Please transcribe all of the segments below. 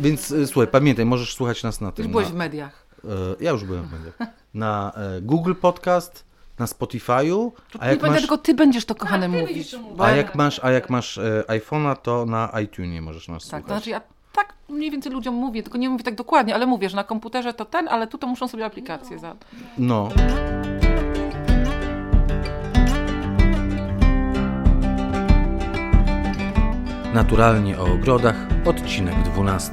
Więc y, słuchaj, pamiętaj, możesz słuchać nas na tym. Już byłeś na, w mediach. e, ja już byłem w mediach. Na e, Google Podcast, na Spotify'u, a Nie jak będę, masz, tylko ty będziesz to kochany ty mówić. a ja- jak masz, a jak masz e, iPhone'a, to na iTunesie możesz nas Tak, słuchać. to znaczy ja tak mniej więcej ludziom mówię, tylko nie mówię tak dokładnie, ale mówię, że na komputerze to ten, ale tu to muszą sobie aplikację za. No. Naturalnie o ogrodach, odcinek 12.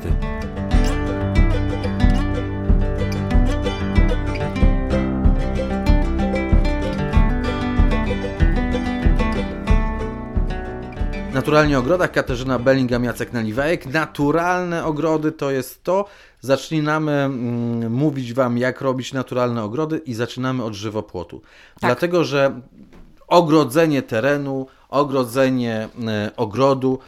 Naturalnie o ogrodach, Katarzyna Bellingham, Jacek Naliwajek. Naturalne ogrody to jest to. Zaczynamy mm, mówić Wam, jak robić naturalne ogrody i zaczynamy od żywopłotu. Dlatego, że ogrodzenie terenu, ogrodzenie e, ogrodu,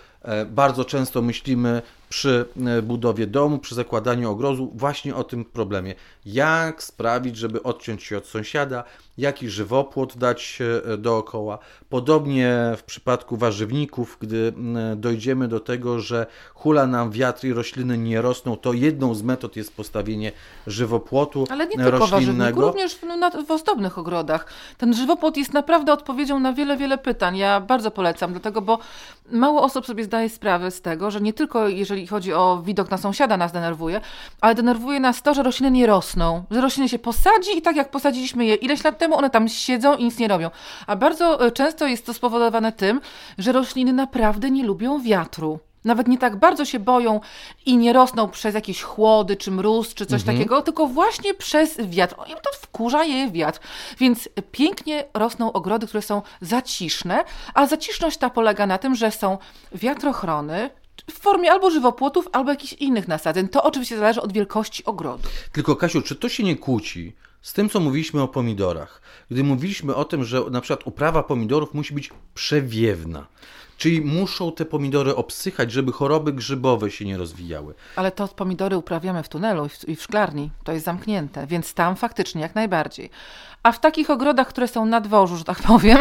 bardzo często myślimy przy e, budowie domu, przy zakładaniu ogrodu właśnie o tym problemie. Jak sprawić, żeby odciąć się od sąsiada, jaki żywopłot dać e, dookoła. Podobnie w przypadku warzywników, gdy dojdziemy do tego, że hula nam wiatr i rośliny nie rosną, to jedną z metod jest postawienie żywopłotu Ale nie tylko warzywniku, również w, no, w ozdobnych ogrodach. Ten żywopłot jest naprawdę odpowiedzią na wiele, wiele pytań. Ja bardzo polecam, dlatego, bo mało osób sobie zdaje sprawę z tego, że nie tylko jeżeli chodzi o widok na sąsiada nas denerwuje, ale denerwuje nas to, że rośliny nie rosną. Że rośliny się posadzi i tak jak posadziliśmy je ileś lat temu, one tam siedzą i nic nie robią. A bardzo e, często jest to spowodowane tym, że rośliny naprawdę nie lubią wiatru. Nawet nie tak bardzo się boją i nie rosną przez jakieś chłody, czy mróz, czy coś takiego, tylko właśnie przez wiatr. Im to wkurza je wiatr. Więc pięknie rosną ogrody, które są zaciszne, a zaciszność ta polega na tym, że są wiatrochrony w formie albo żywopłotów, albo jakichś innych nasadzeń. To oczywiście zależy od wielkości ogrodu. Tylko Kasiu, czy to się nie kłóci z tym, co mówiliśmy o pomidorach? Gdy mówiliśmy o tym, że na przykład uprawa pomidorów musi być przewiewna. Czyli muszą te pomidory obsychać, żeby choroby grzybowe się nie rozwijały. Ale to pomidory uprawiamy w tunelu i w, i w szklarni. To jest zamknięte, więc tam faktycznie jak najbardziej. A w takich ogrodach, które są na dworzu, że tak powiem,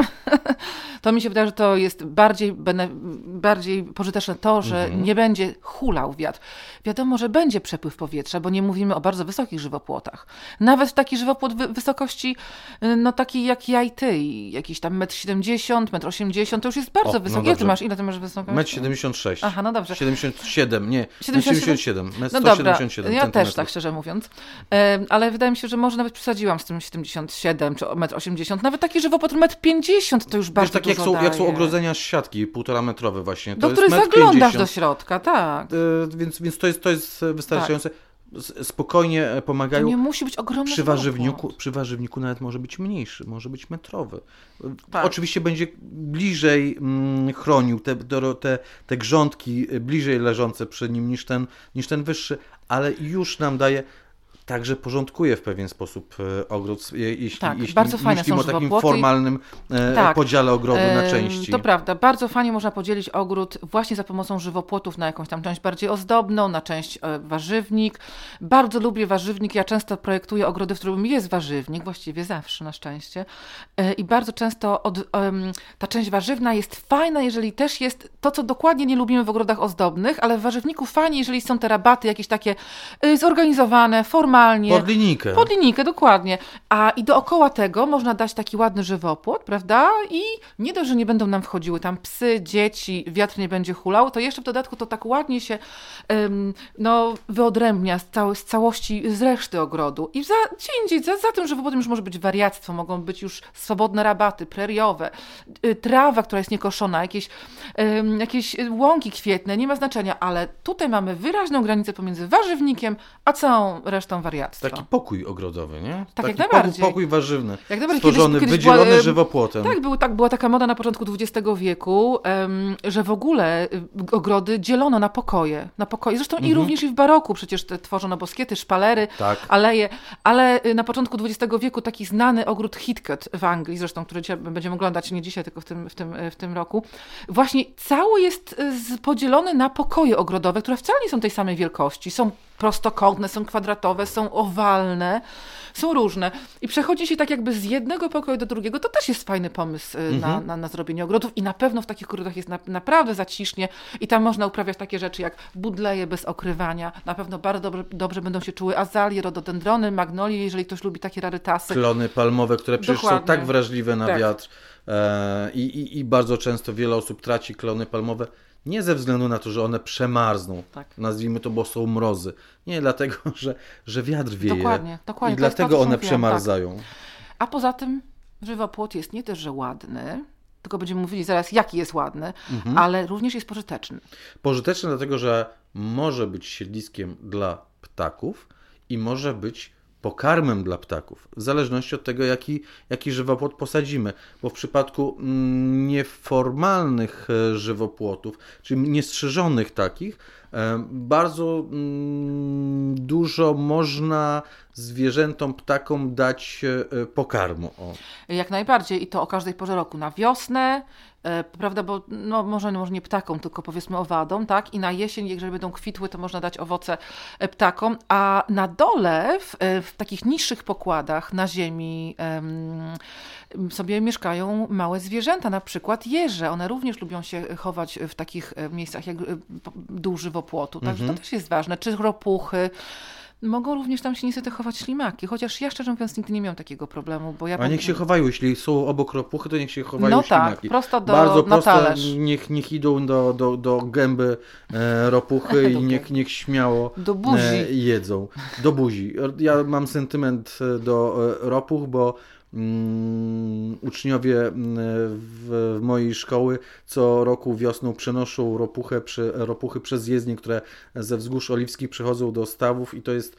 to mi się wydaje, że to jest bardziej, bene, bardziej pożyteczne to, że nie będzie hulał wiatr. Wiadomo, że będzie przepływ powietrza, bo nie mówimy o bardzo wysokich żywopłotach. Nawet taki żywopłot wy, wysokości, y, no taki jak ja i ty, jakiś tam 1,70 m, 1,80 m, to już jest bardzo O, no wysoki. Ile ty masz? Ile ty masz wysokości? 1,76 m. Aha, no dobrze. 77, nie. 77? 77, No dobra, 177 ja też tak szczerze mówiąc. Em, ale wydaje mi się, że może nawet przesadziłam z tym 77 czy 1,80 m. Nawet taki żywopłot 1,50 m to już Wiesz, bardzo tak jak dużo są, jak są daje. ogrodzenia z siatki, półtora metrowe właśnie. To Do jest których zaglądasz 50. do środka, tak. E, Więc, więc to jest, to jest wystarczające. S- Spokojnie e, To pomagają. nie musi być ogromny Przy warzywniku, przy warzywniku nawet może być mniejszy, może być metrowy. Tak. Oczywiście będzie bliżej mm, chronił te, te, te grządki y, bliżej leżące przy nim niż ten, niż ten wyższy, ale już nam daje, także porządkuje w pewien sposób e, ogród, je- jeśli, Tak, jeśli bardzo fajne myślimy są o takim formalnym e, Tak. podziale ogrodu na części. To prawda, bardzo fajnie można podzielić ogród właśnie za pomocą żywopłotów na jakąś tam część bardziej ozdobną, na część e, warzywnik. Bardzo lubię warzywnik, ja często projektuję ogrody, w którym jest warzywnik, właściwie zawsze na szczęście. E, I bardzo często od, ta część warzywna jest fajna, jeżeli też jest to, co dokładnie nie lubimy w ogrodach ozdobnych, ale w warzywniku fajnie, jeżeli są te rabaty jakieś takie zorganizowane, formalnie. Pod linijkę. Pod linijkę, dokładnie. A i dookoła tego można dać taki ładny żywopłot, prawda? I nie dość, że nie będą nam wchodziły tam psy, dzieci, wiatr nie będzie hulał, to jeszcze w dodatku to tak ładnie się em, no, wyodrębnia z, całej, z całości, z reszty ogrodu. I za, gdzie indziej, za, za tym żywopłotem już może być wariactwo, mogą być już swobodne rabaty, preriowe, y, trawa, która jest niekoszona, jakieś, em, jakieś łąki kwietne, nie ma znaczenia, ale tutaj mamy wyraźną granicę pomiędzy warzywnikiem, a całą resztą wariactwa. Taki pokój ogrodowy, nie? Tak, jak Taki najbardziej. Pokój, warzywny. Jak najbardziej. Stworzony, Kiedyś- kiedyś była, wydzielony em, żywopłotem. Tak, był, tak, była taka moda na początku XX wieku, em, że w ogóle y, ogrody dzielono na pokoje. Na pokoje. Zresztą i również i w baroku przecież tworzono boskiety, szpalery, Mhm. Tak. aleje. Ale y, na początku XX wieku taki znany ogród Heathcote w Anglii, zresztą, który będziemy oglądać nie dzisiaj, tylko w tym, w tym, y, w tym roku, właśnie cały jest podzielony na pokoje ogrodowe, które wcale nie są tej samej wielkości. Są prostokątne, są kwadratowe, są owalne, są różne. I przechodzi się tak jakby z jednego pokoju do drugiego, to też jest fajny pomysł y, na, Mhm. na, na zrobienie ogrodów i na pewno w takich korytarzach jest na, naprawdę zacisznie i tam można uprawiać takie rzeczy jak budleje bez okrywania. Na pewno bardzo dobrze, dobrze będą się czuły azalie, rododendrony, magnolie, jeżeli ktoś lubi takie rarytasy. Klony palmowe, które przecież są Dokładnie. tak wrażliwe na Tak. wiatr e, i, i, i bardzo często wiele osób traci klony palmowe nie ze względu na to, że one przemarzną, Tak. nazwijmy to, bo są mrozy. Nie, dlatego, że, że wiatr wieje Dokładnie, dokładnie. i dlatego one tak. przemarzają. A poza tym żywopłot jest nie też, że ładny, tylko będziemy mówili zaraz, jaki jest ładny, Mhm. ale również jest pożyteczny. Pożyteczne dlatego, że może być siedliskiem dla ptaków i może być pokarmem dla ptaków, w zależności od tego, jaki, jaki żywopłot posadzimy. Bo w przypadku mm, nieformalnych e, żywopłotów, czyli niestrzyżonych takich, bardzo mm, dużo można zwierzętom, ptakom dać e, pokarmu. O. Jak najbardziej i to o każdej porze roku. Na wiosnę, e, prawda, bo no, może, może nie ptakom, tylko powiedzmy owadom, tak? I na jesień, jeżeli będą kwitły, to można dać owoce e, ptakom. A na dole, w, e, w takich niższych pokładach na ziemi em, sobie mieszkają małe zwierzęta, na przykład jeże. One również lubią się chować w takich e, miejscach jak e, p- dół żywopłotu. Także to też jest ważne. Czy ropuchy. Mogą również tam się niestety chować ślimaki, chociaż ja szczerze mówiąc nigdy nie miałam takiego problemu, bo ja... A niech się chowają, jeśli są obok ropuchy, to niech się chowają No tak, ślimaki. prosto do- Bardzo prosto, talerz. niech, niech idą do, do, do gęby e, ropuchy i niech, niech śmiało Do buzi. e, jedzą. Do buzi. Ja mam sentyment e, do e, ropuch, bo mm, uczniowie mm, w, w mojej szkoły co roku wiosną przenoszą ropuchę, przy, ropuchy przez jezdnie, które ze wzgórz oliwskich przychodzą do stawów i to jest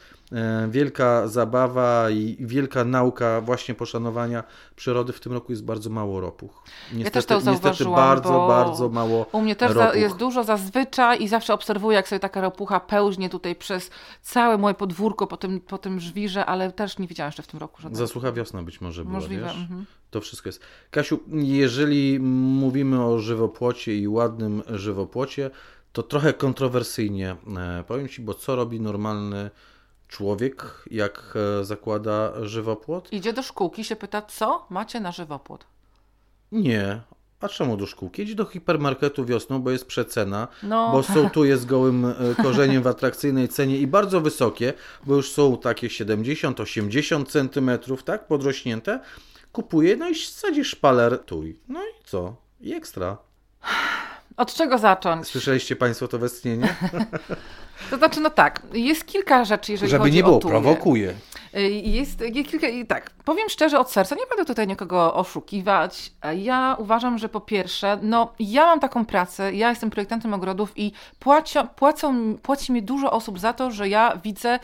wielka zabawa i wielka nauka właśnie poszanowania przyrody. W tym roku jest bardzo mało ropuch. Niestety, to niestety bardzo, bardzo mało U mnie też ropuch. jest dużo zazwyczaj i zawsze obserwuję, jak sobie taka ropucha pełźnie tutaj przez całe moje podwórko po tym, po tym żwirze, ale też nie widziałam jeszcze w tym roku żadnego. Zasłucha wiosna być może była, Możliwe. wiesz? Mhm. To wszystko jest. Kasiu, jeżeli mówimy o żywopłocie i ładnym żywopłocie, to trochę kontrowersyjnie e, powiem Ci, bo co robi normalny człowiek, jak e, zakłada żywopłot? Idzie do szkółki się pyta, co macie na żywopłot? Nie. A czemu do szkółki? Jedź do hipermarketu wiosną, bo jest przecena, No, bo sołtuje z gołym e, korzeniem w atrakcyjnej cenie i bardzo wysokie, bo już są takie 70-80 centymetrów, tak, podrośnięte. Kupuje, no i sadzi szpaler tuj. No i co? I ekstra. Od czego zacząć? Słyszeliście Państwo to westchnienie? To znaczy, no tak, jest kilka rzeczy, jeżeli Żeby chodzi nie było, o prowokuje. Y, Jest, jest kilka, i tak, powiem szczerze od serca, nie będę tutaj nikogo oszukiwać. Ja uważam, że po pierwsze, no ja mam taką pracę, ja jestem projektantem ogrodów i płacio, płacą, płaci mi dużo osób za to, że ja widzę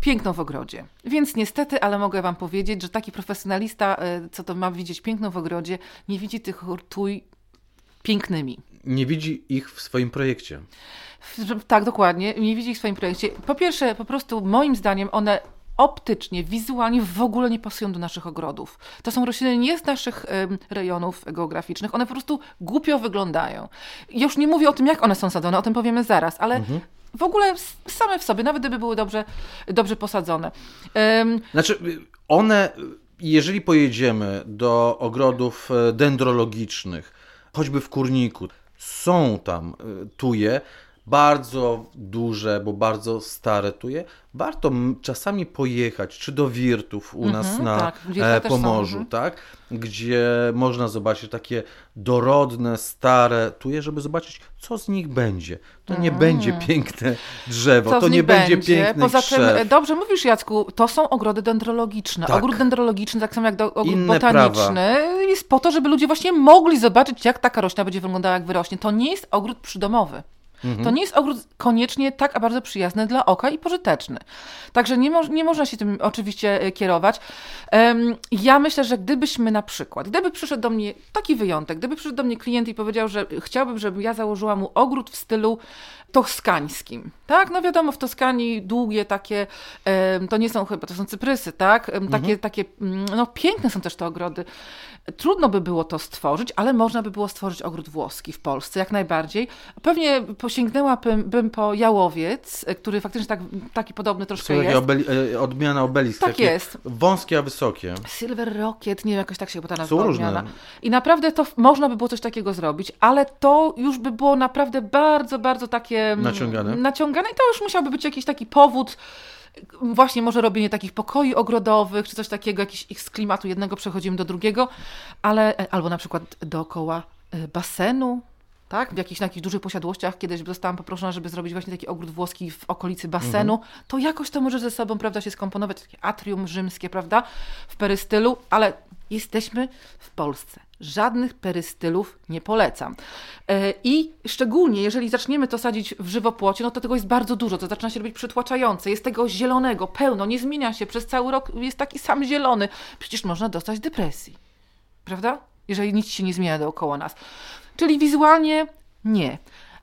piękno w ogrodzie. Więc niestety, ale mogę Wam powiedzieć, że taki profesjonalista, y, co to ma widzieć piękno w ogrodzie, nie widzi tych tuj pięknymi. Nie widzi ich w swoim projekcie. Tak, dokładnie. Nie widzi ich w swoim projekcie. Po pierwsze, po prostu moim zdaniem one optycznie, wizualnie w ogóle nie pasują do naszych ogrodów. To są rośliny nie z naszych rejonów geograficznych, one po prostu głupio wyglądają. Już nie mówię o tym, jak one są sadzone, o tym powiemy zaraz, ale w ogóle same w sobie, nawet gdyby były dobrze, dobrze posadzone. Znaczy, y, one, y, jeżeli pojedziemy do ogrodów e, dendrologicznych, choćby w Kurniku, są tam y, tuje, bardzo duże, bo bardzo stare tuje. Warto czasami pojechać, czy do Wirtów u nas Mhm, na tak, e, też są, Pomorzu, mhm. tak? Gdzie można zobaczyć takie dorodne, stare tuje, żeby zobaczyć, co z nich będzie. To nie będzie piękne drzewo. Co to nie będzie piękny Poza krzew. tym, e, dobrze mówisz Jacku, to są ogrody dendrologiczne. Tak. Ogród dendrologiczny, tak samo jak do, ogród Inne botaniczny, jest po to, żeby ludzie właśnie mogli zobaczyć, jak taka roślina będzie wyglądała, jak wyrośnie. To nie jest ogród przydomowy. Mhm. To nie jest ogród koniecznie tak bardzo przyjazny dla oka i pożyteczny. Także nie, moż, nie można się tym oczywiście e, kierować. Em, ja myślę, że gdybyśmy na przykład, gdyby przyszedł do mnie taki wyjątek, gdyby przyszedł do mnie klient i powiedział, że chciałbym, żebym ja założyła mu ogród w stylu toskańskim. Tak, no wiadomo, w Toskanii długie takie, em, to nie są chyba, to są cyprysy, tak? Em, Takie, takie, mm, no piękne są też te ogrody. Trudno by było to stworzyć, ale można by było stworzyć ogród włoski w Polsce, jak najbardziej. Pewnie po- sięgnęłabym bym po jałowiec, e, który faktycznie tak, taki podobny troszkę Słuchaj, jest. obeli, e, odmiana obelisk. Tak jest. Wąskie, a wysokie. Silver Rocket, nie wiem, jakoś tak się ta Są nazwa różne. odmiana. I naprawdę to można by było coś takiego zrobić, ale to już by było naprawdę bardzo, bardzo takie... mm, Naciągane. Naciągane i to już musiałby być jakiś taki powód, właśnie może robienie takich pokoi ogrodowych, czy coś takiego, jakiś ich z klimatu jednego przechodzimy do drugiego, ale e, albo na przykład dookoła basenu, tak? W jakichś takich dużych posiadłościach kiedyś zostałam poproszona, żeby zrobić właśnie taki ogród włoski w okolicy basenu, to jakoś to może ze sobą, prawda, się skomponować, takie atrium rzymskie, prawda, w perystylu, ale jesteśmy w Polsce. Żadnych perystylów nie polecam. E, I szczególnie, jeżeli zaczniemy to sadzić w żywopłocie, no to tego jest bardzo dużo, to zaczyna się robić przytłaczające. Jest tego zielonego pełno, nie zmienia się, przez cały rok jest taki sam zielony. Przecież można dostać depresji, prawda? Jeżeli nic się nie zmienia dookoła nas. Czyli wizualnie nie,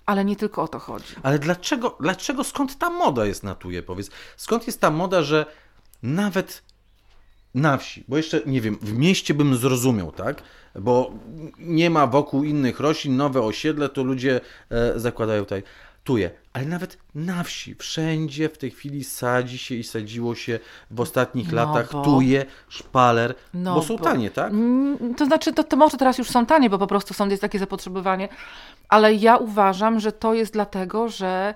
ale nie tylko o to chodzi. Ale dlaczego, dlaczego, skąd ta moda jest na tuje, powiedz? Skąd jest ta moda, że nawet na wsi, bo jeszcze, nie wiem, w mieście bym zrozumiał, tak? Bo nie ma wokół innych roślin, nowe osiedle, to ludzie e, zakładają tutaj tuje. Ale nawet na wsi, wszędzie w tej chwili sadzi się i sadziło się w ostatnich No latach bo- tuje, szpaler, No bo są bo- tanie, tak? Mm, To znaczy, to, to może teraz już są tanie, bo po prostu są, jest takie zapotrzebowanie, ale ja uważam, że to jest dlatego, że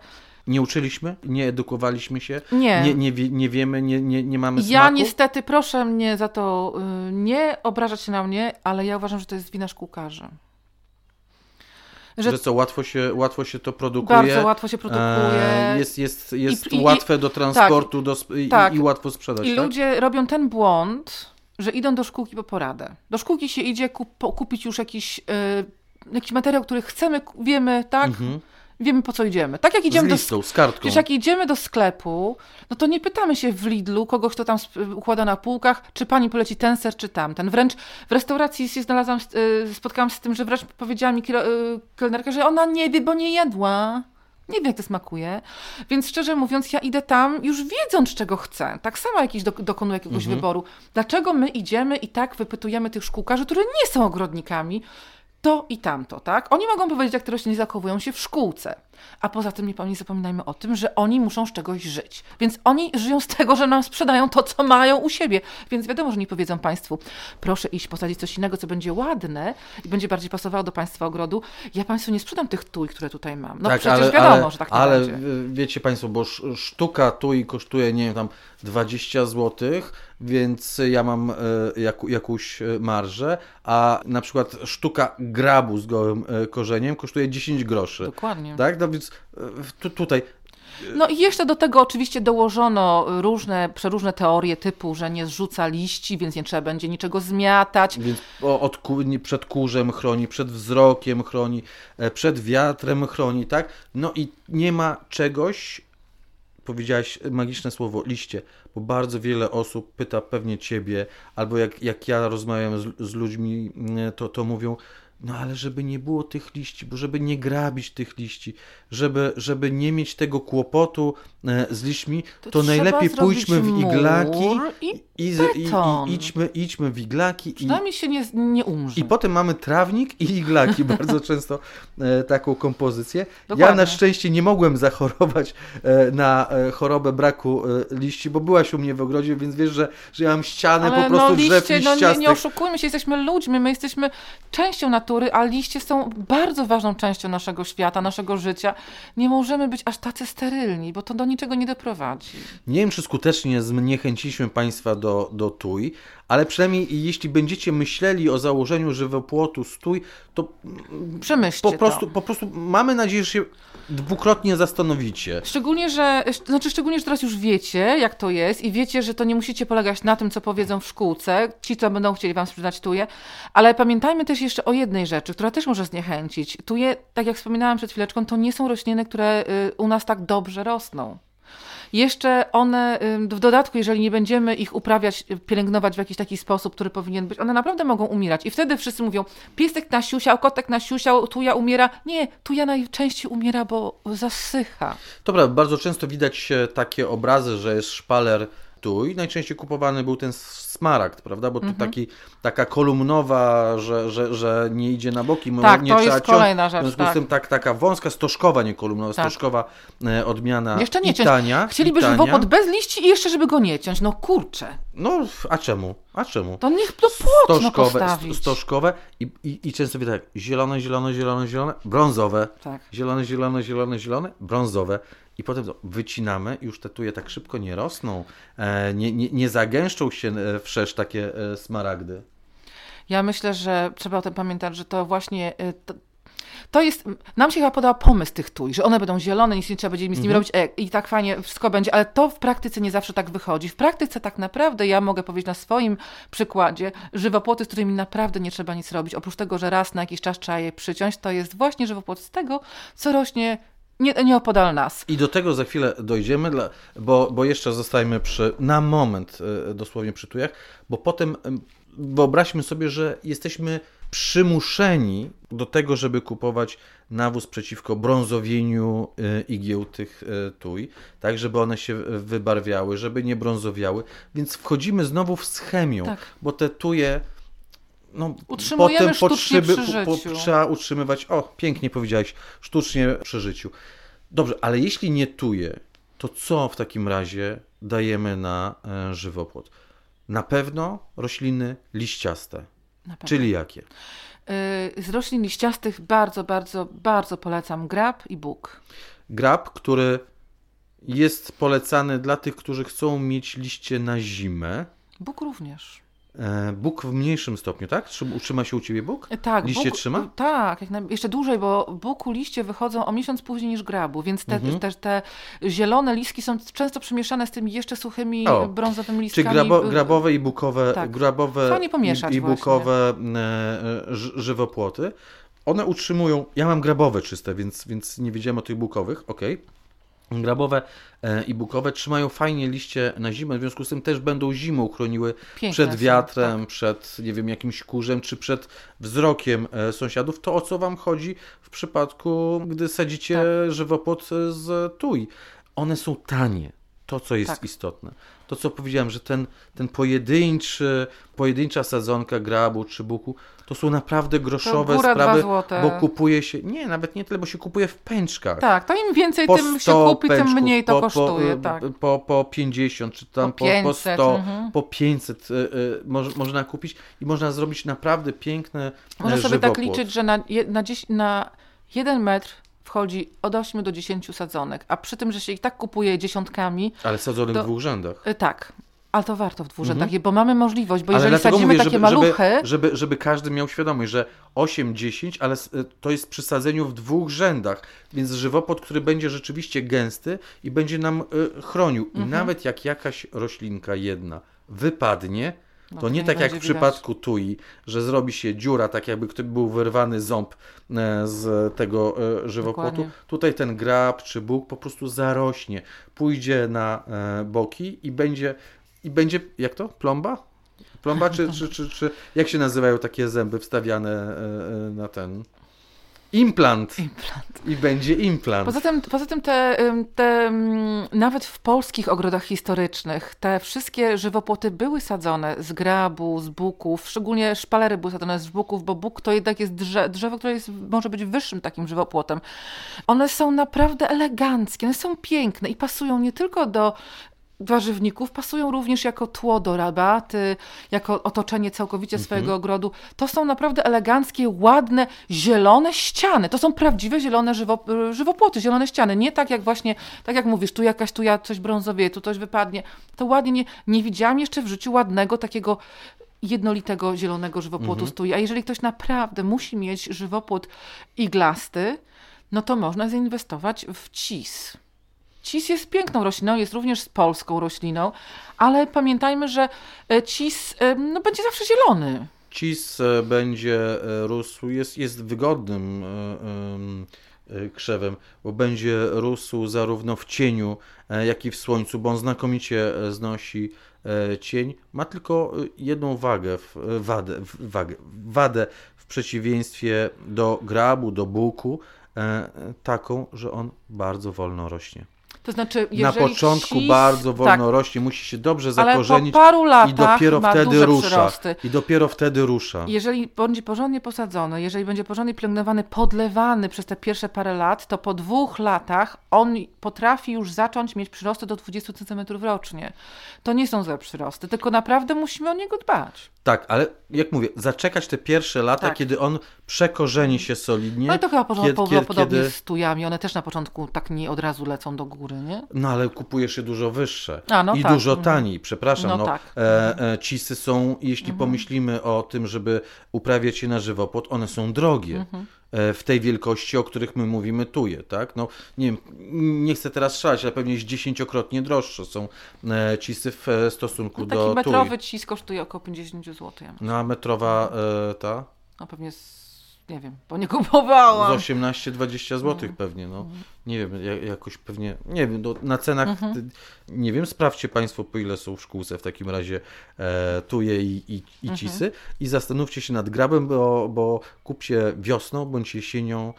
Nie uczyliśmy, nie edukowaliśmy się, Nie. nie, nie, wie, nie wiemy, nie, nie, nie mamy ja smaku. niestety, proszę mnie za to y, nie obrażać się na mnie, ale ja uważam, że to jest wina szkółkarzy. Że, że- co, łatwo się, łatwo się to produkuje. Bardzo łatwo się produkuje. E, jest jest, jest I- i- łatwe do transportu do, sp- i, tak. i łatwo sprzedać. I tak? ludzie robią ten błąd, że idą do szkółki po poradę. Do szkółki się idzie kup, kupić już jakiś, y, jakiś materiał, który chcemy, wiemy, tak? Wiemy po co idziemy. Tak jak idziemy. Z do listą, z kartką. Przecież jak idziemy do sklepu, no to nie pytamy się w Lidlu kogoś, kto tam układa na półkach, czy pani poleci ten ser, czy tamten. Wręcz w restauracji się znalazłam, y, spotkałam się z tym, że wręcz powiedziała mi y, kelnerka, że ona nie wie, bo nie jadła. Nie wie, jak to smakuje. Więc szczerze mówiąc, ja idę tam już wiedząc, czego chcę. Tak samo jakiś dok- dokonuję jakiegoś Mhm. wyboru. Dlaczego my idziemy i tak wypytujemy tych szkółkarzy, którzy nie są ogrodnikami, to i tamto, tak? Oni mogą powiedzieć, jak te rośliny zachowują się w szkółce. A poza tym nie, zapominajmy o tym, że oni muszą z czegoś żyć. Więc oni żyją z tego, że nam sprzedają to, co mają u siebie. Więc wiadomo, że nie powiedzą Państwu, proszę iść posadzić coś innego, co będzie ładne i będzie bardziej pasowało do Państwa ogrodu. Ja Państwu nie sprzedam tych tuj, które tutaj mam. No przecież wiadomo, że tak nie ale będzie. wiecie Państwo, bo sz- sztuka tui kosztuje, nie wiem, tam 20 zł, więc ja mam y, jak, jakąś y, marżę, a na przykład sztuka grabu z gołym y, korzeniem kosztuje 10 groszy. Dokładnie. Tak? No więc y, tu, tutaj No i jeszcze do tego oczywiście dołożono różne, przeróżne teorie typu, że nie zrzuca liści, więc nie trzeba będzie niczego zmiatać. Więc od, przed kurzem chroni, przed wzrokiem chroni, e, przed wiatrem chroni, tak? No i nie ma czegoś, powiedziałaś magiczne słowo, liście, bo bardzo wiele osób pyta pewnie ciebie, albo jak, jak ja rozmawiam z, z ludźmi, mm, to, to mówią, no ale żeby nie było tych liści, bo żeby nie grabić tych liści, żeby, żeby nie mieć tego kłopotu e, z liśćmi, to, trzeba najlepiej pójdźmy w iglaki i i, i, i idźmy, idźmy w iglaki i, Przynajmniej się nie, nie umrze. i potem mamy trawnik i iglaki, bardzo często e, taką kompozycję. Ja Dokładnie. na szczęście nie mogłem zachorować e, na chorobę braku liści, bo byłaś u mnie w ogrodzie, więc wiesz, że, że ja mam ścianę Ale po prostu no drzew liście, no nie, liściastych. nie oszukujmy się, jesteśmy ludźmi, my jesteśmy częścią natury, a liście są bardzo ważną częścią naszego świata, naszego życia. Nie możemy być aż tacy sterylni, bo to do niczego nie doprowadzi. Nie wiem, czy skutecznie zniechęciliśmy Państwa do, do tuj, ale przynajmniej jeśli będziecie myśleli o założeniu żywopłotu stój, to Przemyślcie po to. prostu, po prostu mamy nadzieję, że się dwukrotnie zastanowicie. Szczególnie, że, znaczy szczególnie, że teraz już wiecie, jak to jest i wiecie, że to nie musicie polegać na tym, co powiedzą w szkółce, ci, co będą chcieli wam sprzedać tuje, ale pamiętajmy też jeszcze o jednej rzeczy, która też może zniechęcić. Tuje, tak jak wspominałam przed chwileczką, to nie są rośliny, które y, u nas tak dobrze rosną. Jeszcze one, w dodatku, jeżeli nie będziemy ich uprawiać, y, pielęgnować w jakiś taki sposób, który powinien być, one naprawdę mogą umierać. I wtedy wszyscy mówią, piesek nasiusiał, kotek nasiusiał, tuja umiera. Nie, tuja najczęściej umiera, bo zasycha. Dobra, bardzo często widać e, takie obrazy, że jest szpaler tuj. Najczęściej kupowany był ten smaragd, prawda? Bo tu Mhm. taki, taka kolumnowa, że, że, że nie idzie na boki, Tak, nie to trzeba jest ciąć. kolejna W rzecz, związku z tak. tym tak, taka wąska, stożkowa, nie kolumnowa, Tak. stożkowa e, odmiana Jeszcze nie ciąć. tania. Chcieliby tania. żywopłot bez liści i jeszcze, żeby go nie ciąć. No kurczę, No, a czemu? A czemu? to niech to płótno Stożkowe, postawić. stożkowe i, i, i często widać tak, zielone, zielone, zielone, zielone, brązowe, Tak. zielone, zielone, zielone, zielone, brązowe i potem to wycinamy już te tuje tak szybko nie rosną, e, nie, nie, nie zagęszczą się e, wszerz takie e, smaragdy. Ja myślę, że trzeba o tym pamiętać, że to właśnie to, to jest. Nam się chyba podoba pomysł tych tuj, że one będą zielone, nic nie trzeba będzie z nimi Mhm. robić e, i tak fajnie wszystko będzie, ale to w praktyce nie zawsze tak wychodzi. W praktyce tak naprawdę ja mogę powiedzieć na swoim przykładzie, żywopłoty, z którymi naprawdę nie trzeba nic robić, oprócz tego, że raz na jakiś czas trzeba je przyciąć, to jest właśnie żywopłot z tego, co rośnie nie, nieopodal nas. I do tego za chwilę dojdziemy, dla, bo, bo jeszcze zostajmy przy, na moment e, dosłownie przy tujach, bo potem em, wyobraźmy sobie, że jesteśmy przymuszeni do tego, żeby kupować nawóz przeciwko brązowieniu e, igieł tych e, tuj, tak żeby one się wybarwiały, żeby nie brązowiały, więc wchodzimy znowu w schemię, Tak. bo te tuje no, Utrzymujemy potem sztucznie potrzeby, przy po, trzeba utrzymywać, o, pięknie powiedziałeś, sztucznie przy życiu. Dobrze, ale jeśli nie tuje, to co w takim razie dajemy na e, żywopłot? Na pewno rośliny liściaste. Pewno. Czyli jakie? Y, Z roślin liściastych bardzo, bardzo, bardzo polecam grab i bóg. Grab, który jest polecany dla tych, którzy chcą mieć liście na zimę. Bóg również. E, Bóg w mniejszym stopniu, tak? Trzyma- Utrzyma się u Ciebie Bóg? Tak, Liście Bóg, trzyma? Tak, jeszcze dłużej, bo buku liście wychodzą o miesiąc później niż grabu, więc te, Mhm. też te zielone listki są często przemieszane z tymi jeszcze suchymi O, brązowymi listkami. grabo, grabowe i bukowe, Tak. grabowe i, i bukowe e, e, żywopłoty. One utrzymują, ja mam grabowe czyste, więc, więc nie wiedziałem o tych bukowych, ok. Grabowe e, i bukowe trzymają fajnie liście na zimę, w związku z tym też będą zimą chroniły Piękne przed wiatrem, tak. przed nie wiem, jakimś kurzem, czy przed wzrokiem e, sąsiadów. To o co Wam chodzi w przypadku, gdy sadzicie Tak. żywopłot z tuj. One są tanie. To, co jest Tak. istotne. To, co powiedziałem, że ten, ten pojedynczy, pojedyncza sadzonka grabu czy buku, to są naprawdę groszowe sprawy, złote. bo kupuje się, nie, nawet nie tyle, bo się kupuje w pęczkach. Tak, to im więcej Po tym się 100 kupi, tym pęczków, mniej to po, kosztuje. po, tak. po, po 50, czy tam Po po, po 500, 100, mhm. po 500 y, y, moż, można kupić i można zrobić naprawdę piękne Można e, sobie tak liczyć, że na, na, dzies- na jeden metr wchodzi od 8 do 10 sadzonek, a przy tym, że się ich tak kupuje dziesiątkami, Ale sadzony to- w dwóch rzędach. y, tak, ale to warto w dwóch rzędach, bo mamy możliwość, bo Mhm. Ale jeżeli sadzimy mówię, takie żeby, maluchy, Żeby, żeby, żeby każdy miał świadomość, że 8-10, ale s- to jest przy sadzeniu w dwóch rzędach, więc żywopłot, który będzie rzeczywiście gęsty i będzie nam y, chronił. Mhm. I nawet jak jakaś roślinka jedna wypadnie, No to nie tak jak w widać. przypadku tui, że zrobi się dziura, tak jakby był wyrwany ząb e, z tego e, żywopłotu. Dokładnie. Tutaj ten grab czy bóg po prostu zarośnie, pójdzie na e, boki i będzie, i będzie, jak to? Plomba? Plomba, czy, czy, czy, czy jak się nazywają takie zęby wstawiane na ten? Implant. Implant. I będzie implant. Poza tym, poza tym te, te nawet w polskich ogrodach historycznych te wszystkie żywopłoty były sadzone z grabu, z buków, szczególnie szpalery były sadzone z buków, bo buk to jednak jest drze, drzewo, które jest, może być wyższym takim żywopłotem. One są naprawdę eleganckie, one są piękne i pasują nie tylko do warzywników, pasują również jako tło do rabaty, jako otoczenie całkowicie swojego ogrodu. To są naprawdę eleganckie, ładne, zielone ściany. To są prawdziwe zielone żywo, żywopłoty, zielone ściany. Nie tak jak właśnie, tak jak mówisz, tu jakaś, tu ja coś brązowieje, tu coś wypadnie. To ładnie, nie, nie widziałam jeszcze w życiu ładnego takiego jednolitego zielonego żywopłotu stoi. A jeżeli ktoś naprawdę musi mieć żywopłot iglasty, no to można zainwestować w cis. Cis jest piękną rośliną, jest również polską rośliną, ale pamiętajmy, że e, cis e, no, będzie zawsze zielony. Cis e, będzie rósł, jest, jest wygodnym em, krzewem, bo będzie rósł zarówno w cieniu, jak i w słońcu, bo on znakomicie znosi cień. Ma tylko jedną wagę, wadę, wagę, wadę w przeciwieństwie do grabu, do buku, taką, że on bardzo wolno rośnie. To znaczy, Na początku bardzo wolno tak, rośnie, musi się dobrze ale zakorzenić po paru latach i dopiero ma wtedy rusza. przyrosty. I dopiero wtedy rusza. Jeżeli będzie porządnie posadzony, jeżeli będzie porządnie pielęgnowany, podlewany przez te pierwsze parę lat, to po dwóch latach on potrafi już zacząć mieć przyrosty do 20 cm rocznie. To nie są złe przyrosty, tylko naprawdę musimy o niego dbać. Tak, ale jak mówię, zaczekać te pierwsze lata, Tak. kiedy on przekorzeni się solidnie. Ale to chyba porząd- kiedy- po- kiedy- podobnie kiedy- z tujami. One też na początku tak nie od razu lecą do góry, nie? No ale kupujesz je dużo wyższe A, no i tak. dużo Mhm. taniej, przepraszam. No No, tak. e, e, cisy są, jeśli pomyślimy o tym, żeby uprawiać je na żywopłot, one są drogie. Mhm. e, W tej wielkości, o których my mówimy tuje, tak? No, nie wiem, nie chcę teraz strzelać, ale pewnie jest dziesięciokrotnie droższe są e, cisy w e, stosunku No, taki do metrowy tuj. cis kosztuje około 50 zł. Ja. No a metrowa e, ta? No pewnie z, nie wiem, bo nie kupowałam. Z 18-20 zł pewnie, no. Nie wiem, ja- jakoś pewnie, nie wiem, no, na cenach, ty- nie wiem, sprawdźcie Państwo, po ile są w szkółce w takim razie e, tuje i, i, i cisy i zastanówcie się nad grabem, bo, bo kupcie wiosną bądź jesienią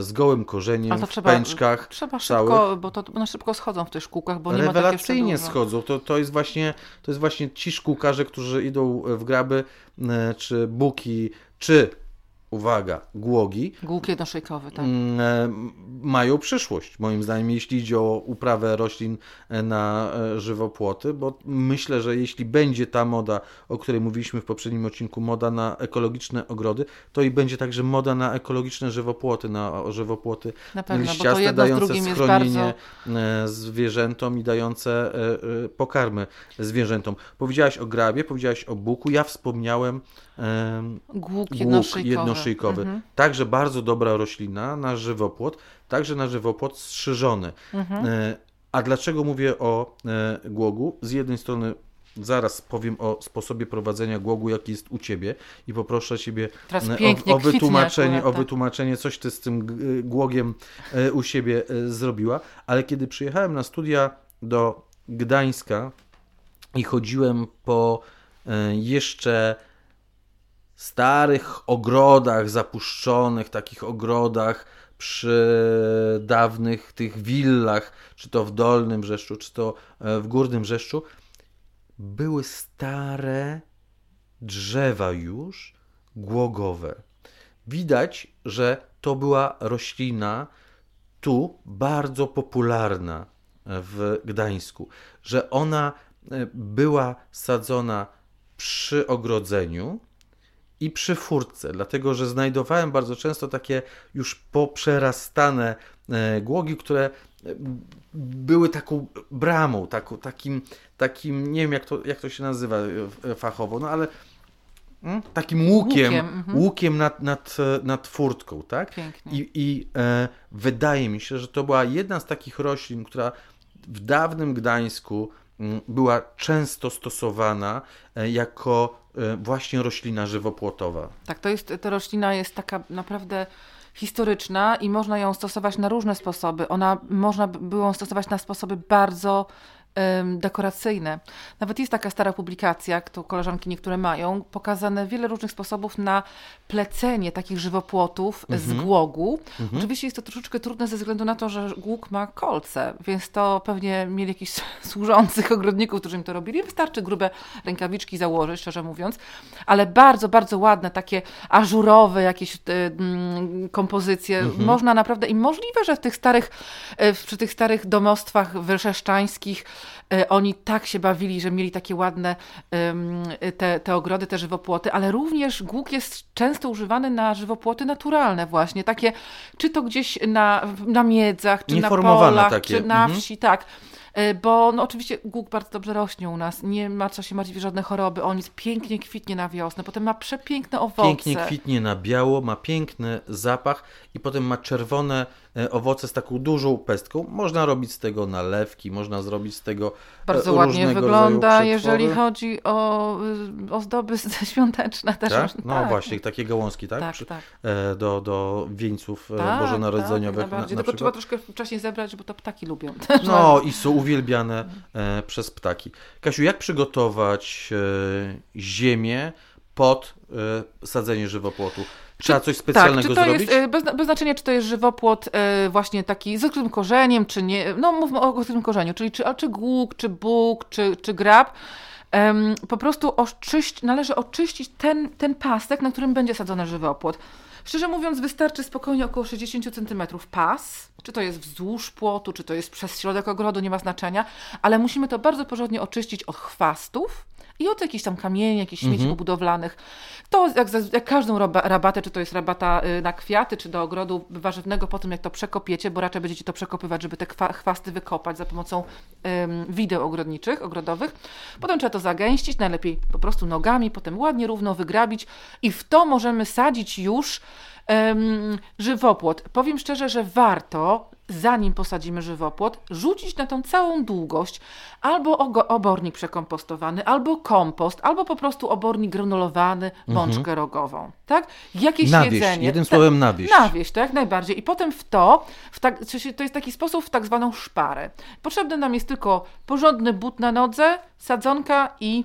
z gołym korzeniem, w trzeba, pęczkach trzeba całych. szybko, bo to one szybko schodzą w tych szkółkach, bo nie ma tak Rewelacyjnie schodzą. To, to, jest właśnie, to jest właśnie ci szkółkarze, którzy idą w graby, czy buki, czy, uwaga, głogi, Głuk jednoszyjkowy, tak. mm, e, mają przyszłość, moim zdaniem, jeśli idzie o uprawę roślin e, na e, żywopłoty, bo myślę, że jeśli będzie ta moda, o której mówiliśmy w poprzednim odcinku, moda na ekologiczne ogrody, to i będzie także moda na ekologiczne żywopłoty, na żywopłoty Na pewno, liściaste, dające schronienie bardzo... zwierzętom i dające pokarmy zwierzętom. Powiedziałaś o grabie, powiedziałaś o buku, ja wspomniałem em, Głuk jednoszyjkowy. jednoszyjkowy. Mhm. Także bardzo dobra roślina na żywopłot, także na żywopłot strzyżony. Mhm. E, A dlaczego mówię o e, głogu? Z jednej strony zaraz powiem o sposobie prowadzenia głogu, jaki jest u Ciebie i poproszę Ciebie e, o, o wytłumaczenie, o wytłumaczenie, coś Ty z tym głogiem u siebie zrobiła. Ale kiedy przyjechałem na studia do Gdańska i chodziłem po jeszcze starych ogrodach zapuszczonych, takich ogrodach przy dawnych tych willach, czy to w Dolnym Brzeszczu, czy to e, w Górnym Brzeszczu, były stare drzewa już głogowe. Widać, że to była roślina tu bardzo popularna w Gdańsku, że ona e, była sadzona przy ogrodzeniu i przy furtce, dlatego że znajdowałem bardzo często takie już poprzerastane e, głogi, które e, były taką bramą, taką, takim, takim, nie wiem jak to, jak to się nazywa e, fachowo, no ale mm, takim łukiem, Łukiem, mhm. łukiem nad, nad, nad furtką, tak? Pięknie. I, i e, wydaje mi się, że to była jedna z takich roślin, która w dawnym Gdańsku była często stosowana e, jako e, właśnie roślina żywopłotowa. Tak, to jest, ta roślina jest taka naprawdę historyczna i można ją stosować na różne sposoby. Ona można by było stosować na sposoby bardzo dekoracyjne. Nawet jest taka stara publikacja, którą koleżanki niektóre mają, pokazane wiele różnych sposobów na plecenie takich żywopłotów z głogu. Oczywiście jest to troszeczkę trudne ze względu na to, że głóg ma kolce, więc to pewnie mieli jakichś służących ogrodników, którzy im to robili. Wystarczy grube rękawiczki założyć, szczerze mówiąc, ale bardzo, bardzo ładne, takie ażurowe jakieś y, mm, kompozycje. Można naprawdę i możliwe, że w tych starych, y, przy tych starych domostwach wrzeszczańskich oni tak się bawili, że mieli takie ładne te, te ogrody, te żywopłoty, ale również głuk jest często używany na żywopłoty naturalne właśnie, takie czy to gdzieś na, na miedzach, czy na polach, takie, czy na mhm. wsi, tak. Y, Bo no oczywiście głuk bardzo dobrze rośnie u nas, nie ma co się martwić żadne choroby, on jest pięknie kwitnie na wiosnę, potem ma przepiękne owoce. Pięknie kwitnie na biało, ma piękny zapach i potem ma czerwone e, owoce z taką dużą pestką. Można robić z tego nalewki, można zrobić z tego e, Bardzo ładnie wygląda, jeżeli chodzi o y, ozdoby świąteczne też. Tak? No tak. właśnie, takie gałązki, tak? Tak, tak. e, Do, do wieńców e, Tak, bożonarodzeniowych tak, na, na Tylko trzeba troszkę wcześniej zebrać, bo to ptaki lubią. też. No i są uwielbiane e, przez ptaki. Kasiu, jak przygotować e, ziemię pod e, sadzenie żywopłotu? Trzeba coś specjalnego tak, czy to zrobić? Jest, bez, bez znaczenia, czy to jest żywopłot e, właśnie taki z odkrytym korzeniem, czy nie. No mówmy o odkrytym korzeniu, czyli czy, czy głuk, czy bóg, czy, czy grab. Po prostu oczyść, należy oczyścić ten, ten pasek, na którym będzie sadzony żywopłot. Szczerze mówiąc, wystarczy spokojnie około 60 cm pas, czy to jest wzdłuż płotu, czy to jest przez środek ogrodu, nie ma znaczenia, ale musimy to bardzo porządnie oczyścić od chwastów i od jakichś tam kamieni, jakichś śmieci Mhm. budowlanych. To jak, jak każdą rabatę, czy to jest rabata y, na kwiaty, czy do ogrodu warzywnego, po tym jak to przekopiecie, bo raczej będziecie to przekopywać, żeby te chwasty wykopać za pomocą ym, wideł ogrodniczych, ogrodowych. Potem trzeba to zagęścić, najlepiej po prostu nogami, potem ładnie, równo wygrabić i w to możemy sadzić już em, żywopłot. Powiem szczerze, że warto, zanim posadzimy żywopłot, rzucić na tą całą długość albo obornik przekompostowany, albo kompost, albo po prostu obornik granulowany, mączkę rogową. Tak? Jakieś Nawieść, jedzenie. jednym Ta- słowem nawieść. Nawieść, to jak najbardziej. I potem w to, w tak, to jest taki sposób w tak zwaną szparę. Potrzebny nam jest tylko porządny but na nodze, sadzonka i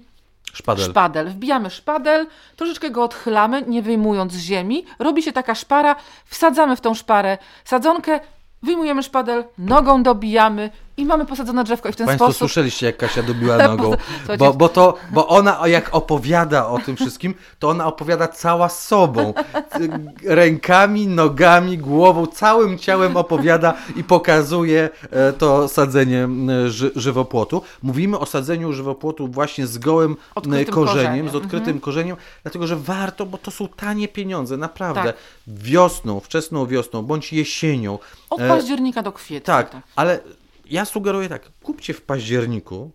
Szpadel. Szpadel. Wbijamy szpadel, troszeczkę go odchylamy, nie wyjmując z ziemi. Robi się taka szpara, wsadzamy w tą szparę sadzonkę, wyjmujemy szpadel, nogą dobijamy i mamy posadzone drzewko. I w ten Państwo sposób. słyszeliście, jak Kasia dobiła nogą, bo, bo, to, bo ona jak opowiada o tym wszystkim, to ona opowiada cała sobą. Rękami, nogami, głową, całym ciałem opowiada i pokazuje e, to sadzenie ży, żywopłotu. Mówimy o sadzeniu żywopłotu właśnie z gołym Odkrytym korzeniem, korzeniem. z odkrytym korzeniem, dlatego że warto, bo to są tanie pieniądze, naprawdę. Tak. Wiosną, wczesną wiosną, bądź jesienią. Od e, października do kwietnia. tak, ale ja sugeruję tak, kupcie w październiku.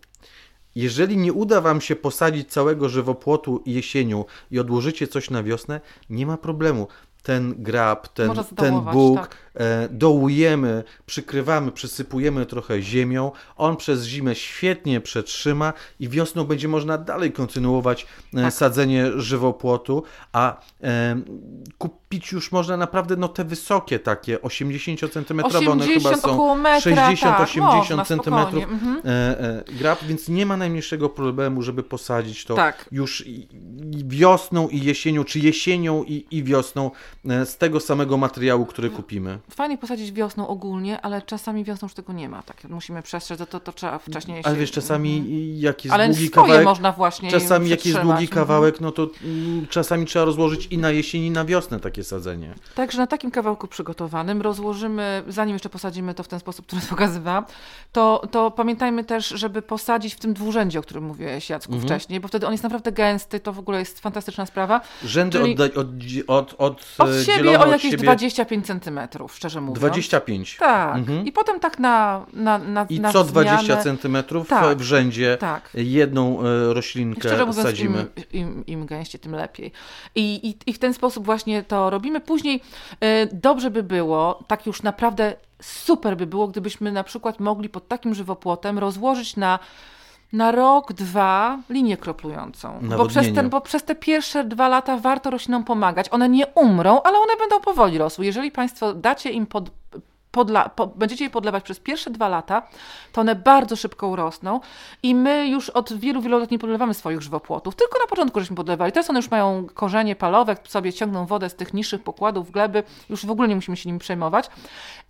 Jeżeli nie uda Wam się posadzić całego żywopłotu jesienią i odłożycie coś na wiosnę, nie ma problemu. Ten grab, ten, ten bóg, tak. E, dołujemy, przykrywamy, przysypujemy trochę ziemią. On przez zimę świetnie przetrzyma i wiosną będzie można dalej kontynuować e, Tak. sadzenie żywopłotu, a e, kupić już można naprawdę no te wysokie takie, 80 cm, one chyba 80 są około metra, 60, tak, 80 spokojnie, mhm. grab, więc nie ma najmniejszego problemu, żeby posadzić to Tak. już wiosną i jesienią, czy jesienią i, i wiosną z tego samego materiału, który kupimy. Fajnie posadzić wiosną ogólnie, ale czasami wiosną już tego nie ma. Tak, musimy przestrzec, to, to, trzeba wcześniej Ale się- wiesz, czasami Mhm. jak jest Ale długi swoje kawałek, można właśnie czasami jak jest przetrzymać. długi Mhm. kawałek, no to mm, czasami trzeba rozłożyć i na jesień, i na wiosnę takie sadzenie. Także na takim kawałku przygotowanym rozłożymy, zanim jeszcze posadzimy to w ten sposób, który pokazywałam, to, to pamiętajmy też, żeby posadzić w tym dwurzędzie, o którym mówiłeś Jacku Mhm. wcześniej, bo wtedy on jest naprawdę gęsty, to w ogóle jest fantastyczna sprawa. Rzędy Czyli- od, od, od, Od e, siebie o od jakieś siebie 25 centymetrów, szczerze mówiąc. 25. Tak. Mhm. I potem tak na, na, na I na co 20 zmianę, centymetrów Tak. w rzędzie Tak. jedną e, roślinkę Szczerze mówiąc, sadzimy. im, im, im gęściej, tym lepiej. I, i, I w ten sposób właśnie to robimy. Później e, dobrze by było, tak już naprawdę super by było, gdybyśmy na przykład mogli pod takim żywopłotem rozłożyć na, na rok, dwa linię kroplującą. Bo przez, ten, bo przez te pierwsze dwa lata warto roślinom pomagać. One nie umrą, ale one będą powoli rosły. Jeżeli Państwo dacie im pod, podla, po, będziecie je podlewać przez pierwsze dwa lata, to one bardzo szybko urosną i my już od wielu, wielu lat nie podlewamy swoich żywopłotów, tylko na początku żeśmy podlewali. Teraz one już mają korzenie palowe, sobie ciągną wodę z tych niższych pokładów gleby, już w ogóle nie musimy się nimi przejmować.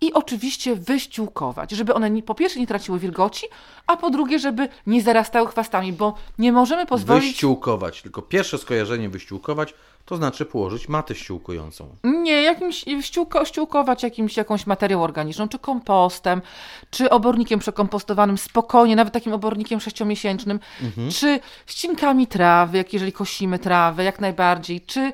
I oczywiście wyściółkować, żeby one nie, po pierwsze nie traciły wilgoci, a po drugie, żeby nie zarastały chwastami, bo nie możemy pozwolić... Wyściółkować. Tylko pierwsze skojarzenie wyściółkować to znaczy położyć matę ściółkującą. Nie, jakimś ściółko, ściółkować jakimś, jakąś materią organiczną, czy kompostem, czy obornikiem przekompostowanym spokojnie, nawet takim obornikiem sześciomiesięcznym, czy ścinkami trawy, jak jeżeli kosimy trawę, jak najbardziej, czy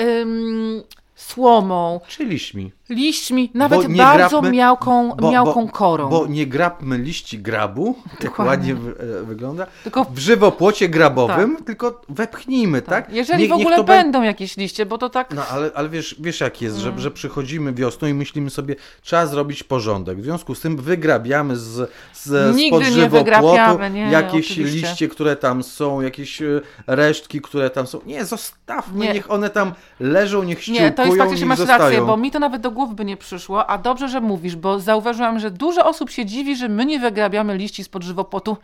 ym, słomą, Czy liśćmi. Liśćmi, nawet bardzo grabmy- miałką, Bo- miałką bo, korą. Bo nie grabmy liści grabu, Dokładnie. ładnie e, wygląda, Tylko w żywopłocie grabowym, tylko wepchnijmy, tak? jeżeli Niech- w ogóle będą jakieś liście, bo to tak... No ale, ale wiesz, wiesz jak jest, Mm. że, że przychodzimy wiosną i myślimy sobie, trzeba zrobić porządek. W związku z tym wygrabiamy z, z Nigdy spod żywopłotu nie, jakieś oczywiście. liście, które tam są, jakieś e, resztki, które tam są. Nie, zostawmy, Nie. niech one tam leżą, niech ściółkują, Nie, to jest faktycznie, masz zostają. rację, bo mi to nawet do głowy by nie przyszło, a dobrze, że mówisz, bo zauważyłam, że dużo osób się dziwi, że my nie wygrabiamy liści spod żywopłotu.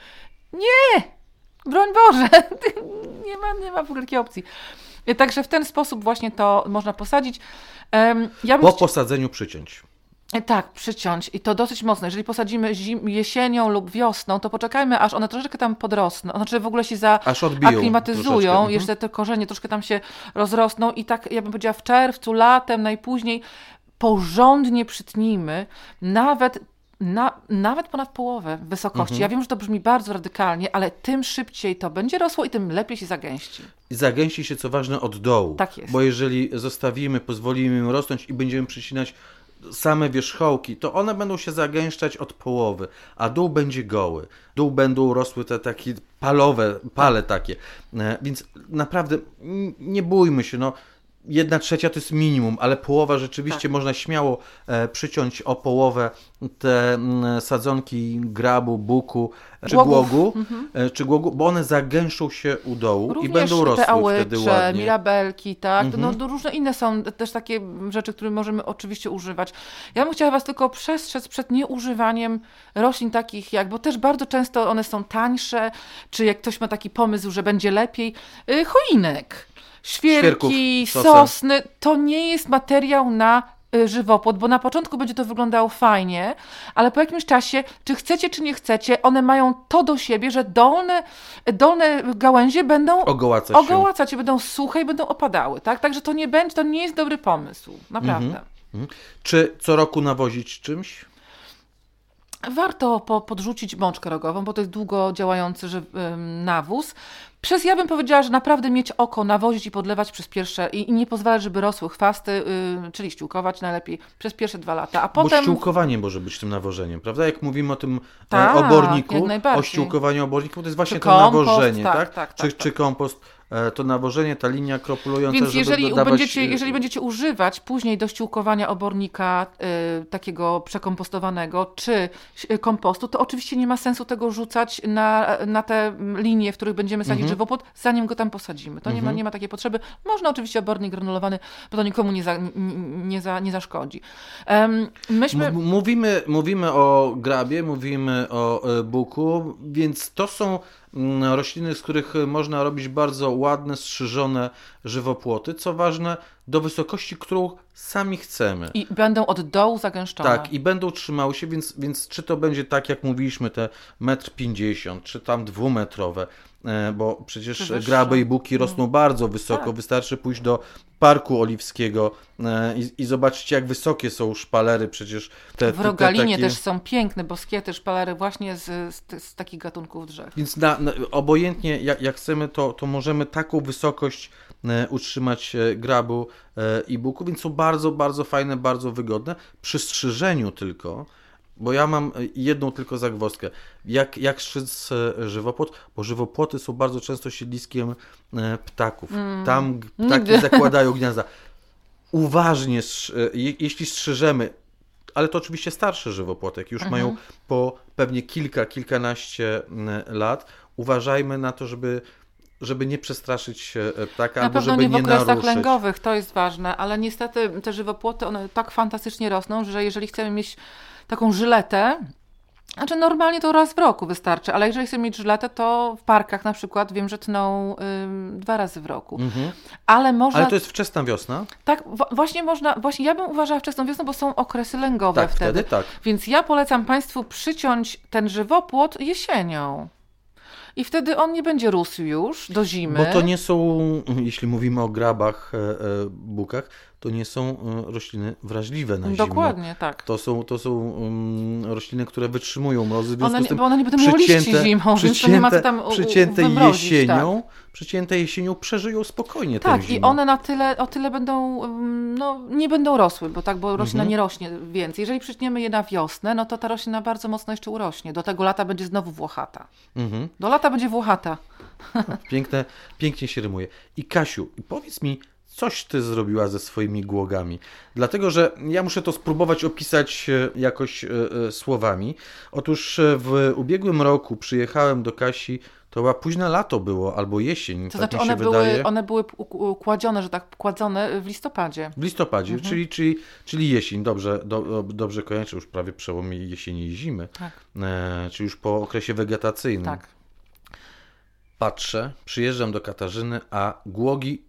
Nie! Broń Boże! nie, ma, nie ma w ogóle takiej opcji. Także w ten sposób właśnie to można posadzić. Ja Po posadzeniu przyciąć. E, Tak, przyciąć i to dosyć mocno. Jeżeli posadzimy zim, jesienią lub wiosną, to poczekajmy, aż one troszeczkę tam podrosną, znaczy w ogóle się Aż odbiją zaaklimatyzują, troszeczkę, mhm. jeszcze te korzenie troszkę tam się rozrosną i tak, ja bym powiedziała, w czerwcu, latem, najpóźniej porządnie przytnijmy, nawet na, nawet ponad połowę wysokości. Mhm. Ja wiem, że to brzmi bardzo radykalnie, ale tym szybciej to będzie rosło i tym lepiej się zagęści. I zagęści się, co ważne, od dołu. Tak jest. Bo jeżeli zostawimy, pozwolimy im rosnąć i będziemy przycinać same wierzchołki, to one będą się zagęszczać od połowy, a dół będzie goły. Dół będą rosły te takie palowe, pale takie. E, Więc naprawdę nie bójmy się, no. Jedna trzecia to jest minimum, ale połowa rzeczywiście Tak. można śmiało e, przyciąć o połowę te mm, sadzonki grabu, buku czy Głogów. głogu, e, czy głogu, bo one zagęszczą się u dołu Również i będą rosły te ałycze, wtedy ładnie. Mhm. mirabelki, tak. No, no, różne inne są też takie rzeczy, które możemy oczywiście używać. Ja bym chciała Was tylko przestrzec przed nieużywaniem roślin takich jak, bo też bardzo często one są tańsze, czy jak ktoś ma taki pomysł, że będzie lepiej, y, choinek, świerki, Świerków, sosny, to nie jest materiał na żywopłot, bo na początku będzie to wyglądało fajnie, ale po jakimś czasie, czy chcecie, czy nie chcecie, one mają to do siebie, że dolne, dolne gałęzie będą Ogołacać ogołacać się, będą suche i będą opadały, tak? Także to nie będzie, to nie jest dobry pomysł, naprawdę. Mhm. Czy co roku nawozić czymś? Warto po, podrzucić mączkę rogową, bo to jest długo działający ży, nawóz. Przez, ja bym powiedziała, że naprawdę mieć oko, nawozić i podlewać przez pierwsze i, i nie pozwalać, żeby rosły chwasty, y, czyli ściółkować najlepiej przez pierwsze dwa lata, a Bo potem... ściółkowanie może być tym nawożeniem, prawda? Jak mówimy o tym e, Tak, oborniku, o ściółkowaniu oborników, to jest właśnie Czy to kompost, nawożenie, tak, tak? tak, czy, tak, czy kompost, e, to nawożenie, ta linia kropulująca, Więc jeżeli dodawać... będziecie, e, jeżeli będziecie używać później do ściółkowania obornika y, takiego przekompostowanego czy kompostu, to oczywiście nie ma sensu tego rzucać na, na te linie, w których będziemy sadzić Mhm. żywopłot, zanim go tam posadzimy. To nie, ma, nie ma takiej potrzeby. Można oczywiście obornik granulowany, bo to nikomu nie, za, nie, nie, za, nie zaszkodzi. Em, myśmy... Mówimy, mówimy o grabie, mówimy o e, buku, więc to są rośliny, z których można robić bardzo ładne, strzyżone żywopłoty. Co ważne, do wysokości, którą sami chcemy. I będą od dołu zagęszczone. Tak, i będą trzymały się, więc, więc czy to będzie tak, jak mówiliśmy, te 1,50 m, czy tam dwumetrowe, bo przecież graby i buki rosną bardzo wysoko. Tak. Wystarczy pójść do Parku Oliwskiego e, i, i zobaczyć, jak wysokie są szpalery przecież. Te, W te- te Rogalinie takie- też są piękne boskiety, szpalery właśnie z, z, z takich gatunków drzew. Więc na, na, obojętnie jak, jak chcemy, to, to możemy taką wysokość e, utrzymać e, grabu e, i buku, więc są bardzo, bardzo fajne, bardzo wygodne. Przy strzyżeniu tylko, bo ja mam e, jedną tylko zagwozdkę. Jak, jak strzyc e, żywopłot? Bo żywopłoty są bardzo często siedliskiem e, ptaków. Tam g- ptaki Nigdy. zakładają gniazda. Uważnie, e, je, jeśli strzyżemy, ale to oczywiście starsze żywopłoty, jak już Mhm. mają po pewnie kilka, kilkanaście mm, lat, uważajmy na to, żeby, żeby nie przestraszyć ptaka, Na albo pewno żeby nie w okresach naruszyć. lęgowych, to jest ważne, ale niestety te żywopłoty, one tak fantastycznie rosną, że jeżeli chcemy mieć taką żyletę, znaczy normalnie to raz w roku wystarczy, ale jeżeli chcemy mieć żyletę, to w parkach na przykład wiem, że tną ym, dwa razy w roku. Mhm. Ale można, Ale to jest wczesna wiosna? tak, właśnie można, właśnie ja bym uważała wczesną wiosną, bo są okresy lęgowe Tak, wtedy. wtedy tak. Więc ja polecam Państwu przyciąć ten żywopłot jesienią. I wtedy on nie będzie rósł już do zimy. Bo to nie są, jeśli mówimy o grabach, e, e, bukach, to nie są e, rośliny wrażliwe na zimno. Dokładnie, tak. To są, to są rośliny, które wytrzymują mrozy, w One, nie- tym bo one nie będą miały liści zimą, więc to nie ma co tam u- przycięte wymrozić, jesienią, przycięte jesienią przeżyją spokojnie tę Tak, i zimę. one na tyle, o tyle będą, no nie będą rosły, bo tak, bo roślina Mhm. nie rośnie więcej. Jeżeli przytniemy je na wiosnę, no to ta roślina bardzo mocno jeszcze urośnie. Do tego lata będzie znowu włochata. Mhm. Do lata będzie włochata. Piękne, pięknie się rymuje. I Kasiu, powiedz mi, coś ty zrobiła ze swoimi głogami. Dlatego, że ja muszę to spróbować opisać e, jakoś e, e, słowami. Otóż w ubiegłym roku przyjechałem do Kasi, to chyba późne lato było, albo jesień, To tak znaczy one wydaje. były, one były kładzione, że tak, kładzone w listopadzie. W listopadzie, Mhm. czyli, czyli, czyli jesień, dobrze, do, dobrze kojarzę, już prawie przełomie jesieni i zimy, Tak, e, czyli już po okresie wegetacyjnym. tak. Patrzę, przyjeżdżam do Katarzyny, a głogi